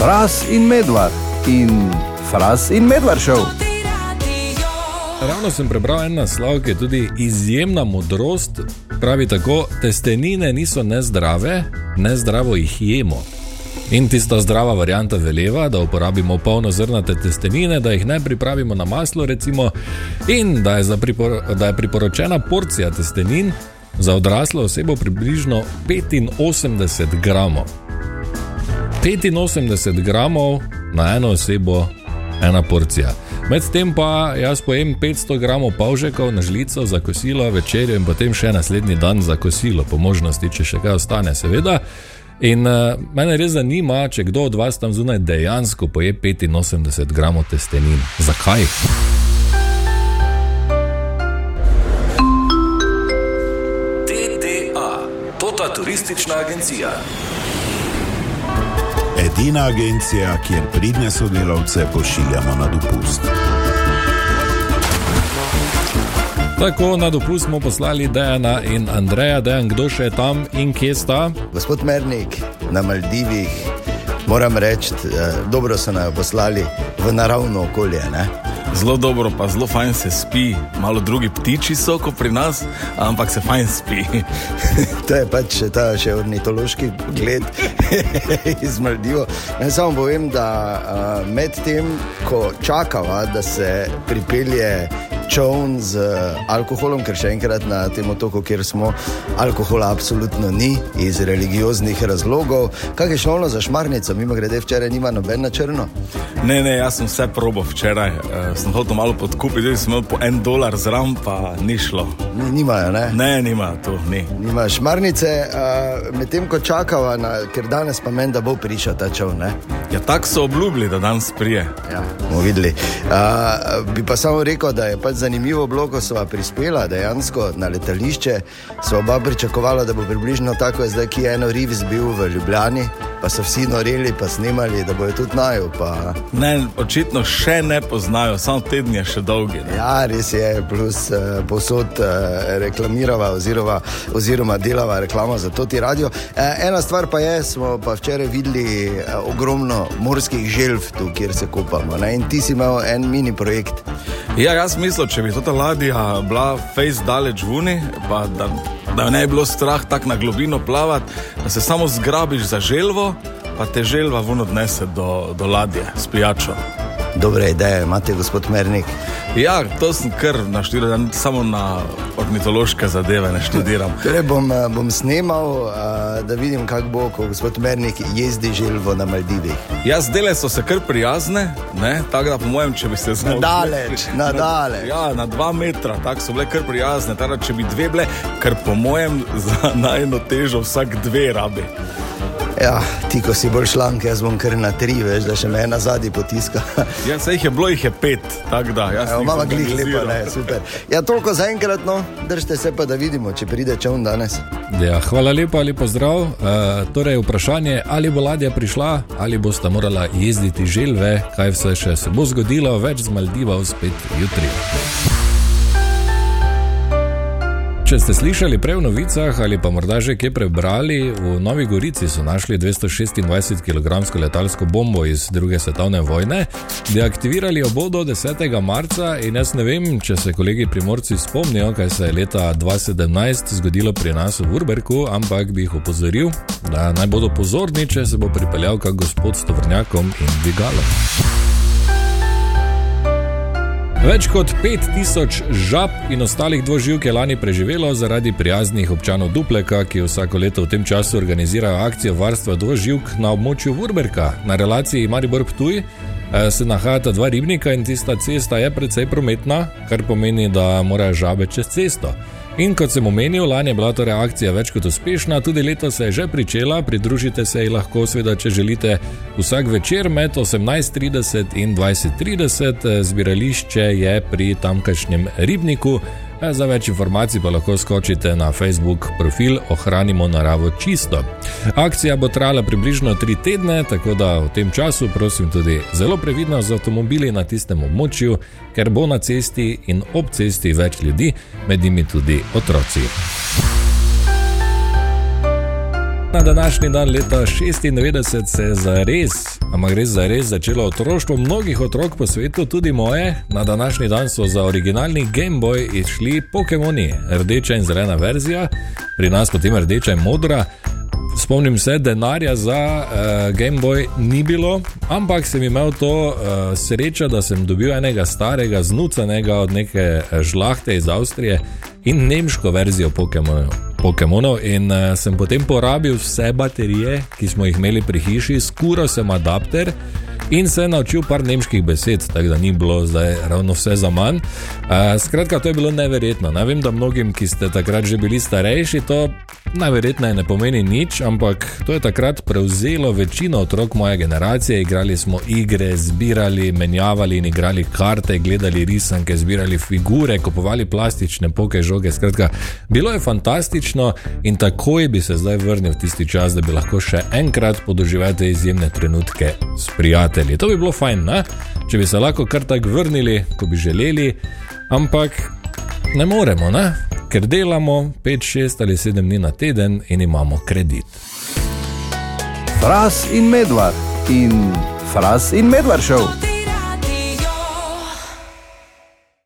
Fras in medvard in Fras in medvard šel. Ravno sem prebral en naslov, ki je tudi izjemna modrost. Pravi tako, testenine niso nezdrave, nezdravo jih jemo. In tista zdrava varianta veleva, da uporabimo polno zrnate testenine, da jih ne pripravimo na maslo, recimo, in da je, pripor da je priporočena porcija testenin za odraslo osebo približno 85 gramov. 85 gramov na eno osebo, ena porcija. Medtem pa jaz pojem 500 gramov pavžekov na žlico za kosilo, večerjo in potem še naslednji dan za kosilo, po možnosti, če še kaj ostane, seveda. In uh, mene res zanima, če kdo od vas tam zunaj dejansko poje 85 gramov testenin. Zakaj? TTA, Tota turistična agencija. Edina agencija, kjer pridne sodelavce pošiljamo na dopust. Tako na dopust smo poslali Dejana in Andreja, Dejan, kdo še je tam in kje sta. Gospod Mernik na Maldivih, moram reči, eh, dobro so nam poslali v naravno okolje. Ne? Zelo dobro, pa zelo fajn se spi, malo drugi ptiči so kot pri nas, ampak se fajn spi. to je pač ta še ornitološki pogled iz Maldiva. Naj samo povem, da uh, med tem, ko čakava, da se pripelje čovn z alkoholom, ker še enkrat na tem otoku, kjer smo, alkohola absolutno ni iz religioznih razlogov. Kaj je šlo za šmarnico, mimo grede, včeraj nima noben na črno? Ne, ne, jaz sem vse probo včeraj, uh, sem hotel malo podkupiti, tudi sem imel po en dolar zraven, pa ni šlo. Ni, nimajo, ne? Ne, nima to, ni. Nima šmarnice, uh, medtem ko čakava, na, ker danes pa meni, da bo prišel ta čovn. Ja, tako so obljubili, da danes prije. Ja, bomo videli. Uh, bi pa samo rekel, da je pač zanimivo bilo, ko smo prispela dejansko na letališče. Smo oba pričakovala, da bo približno tako, zdaj ki je eno riv zbil v Ljubljani, pa so vsi noreli, pa snimali, da bojo tudi najo. Pa... Ne, očitno še ne poznajo, samo teden je še dolgi. Ne? Ja, res je, plus uh, posod uh, reklamirava oziroma, oziroma delava reklama za to ti radio. Uh, ena stvar pa je, smo pa včeraj videli uh, ogromno morskih želv tu, kjer se kopamo. Ne? In ti si imel en mini projekt. Ja, jaz mislim, če bi ta ladja bila face daleč vuni, pa da, da ne bi bilo strah tako na globino plavati, da se samo zgrabiš za želvo, pa te želva vun odnese do, do ladje s pijačo. Dobre ideje, imate gospod Mernik. Ja, to sem kar naštudiral, samo na ornitološke zadeve ne študiram. Torej bom, bom snimal, da vidim, kako bo, ko gospod Mernik jezdi želvo na Maldivih. Ja, zdele so se kar prijazne, tako da po mojem, če bi se znal. Nadaleč, nadaleč. Ja, na dva metra, tako so bile kar prijazne. Tada, če bi dve bile, ker po mojem za najno težo vsak dve rabi. Ja, ti, ko si bolj šlank, jaz bom kar na tri, veš, da še me na zadnji potiska. ja, se jih je bilo, jih je pet, tako da. Ja, mama glih lepa, ne, super. Ja, toliko za enkrat, no, držite se pa, da vidimo, če pride čovn danes. Ja, hvala lepa, lepo zdrav. Uh, torej, vprašanje, ali bo ladja prišla, ali boste morala jezditi želve, kaj vse še se bo zgodilo, več z Maldiva spet jutri. Če ste slišali prej v novicah ali pa morda že kje prebrali, v Novi Gorici so našli 226 kg letalsko bombo iz druge svetovne vojne, deaktivirali jo bodo 10. marca in jaz ne vem, če se kolegi primorci spomnijo, kaj se je leta 2017 zgodilo pri nas v Urberku, ampak bi jih opozoril, da naj bodo pozorni, če se bo pripeljal kak gospod s tovrnjakom in dvigalom. Več kot 5000 žab in ostalih dvoživk je lani preživelo zaradi prijaznih občanov Dupleka, ki vsako leto v tem času organizirajo akcijo varstva dvoživk na območju Vurberka. Na relaciji Maribor Ptuj se nahajata dva ribnika in tista cesta je precej prometna, kar pomeni, da morajo žabe čez cesto. In kot sem omenil, lani je bila ta reakcija več kot uspešna, tudi letos se je že pričela, pridružite se ji lahko, seveda, če želite, vsak večer med 18:30 in 20:30, zbirališče je pri tamkajšnjem ribniku. Za več informacij pa lahko skočite na Facebook profil Ohranimo naravo čisto. Akcija bo trajala približno tri tedne, tako da v tem času prosim tudi zelo previdno z avtomobili na tistem območju, ker bo na cesti in ob cesti več ljudi, med njimi tudi otroci. Na današnji dan leta 96 se je za res, ampak res za res začelo otroštvo mnogih otrok po svetu, tudi moje. Na današnji dan so za originalni Game Boy išli Pokémoni, rdeča in zelena verzija, pri nas potem rdeča in modra. Spomnim se, denarja za uh, Game Boy ni bilo, ampak sem imel to uh, srečo, da sem dobil enega starega, znucanega od neke žlahte iz Avstrije in nemško verzijo Pokémonov. Pokémonov in uh, sem potem porabil vse baterije, ki smo jih imeli pri hiši, skural sem adapter in se naučil par nemških besed, tako da ni bilo zdaj ravno vse za manj. Uh, skratka, to je bilo neverjetno. Ne vem, da mnogim, ki ste takrat že bili starejši, to najverjetneje ne pomeni nič, ampak to je takrat prevzelo večino otrok moje generacije. Igrali smo igre, zbirali, menjavali in igrali karte, gledali risanke, zbirali figure, kupovali plastične poke žoge. Skratka, bilo je fantastično in takoj bi se zdaj vrnil v tisti čas, da bi lahko še enkrat podoživel te izjemne trenutke s prijatelji. To bi bilo fajn, ne? če bi se lahko kar tako vrnili, ko bi želeli, ampak ne moremo, ne? Ker delamo 5, 6 ali 7 dni na teden in imamo kredit. Fras in medvard in fras in medvard šel.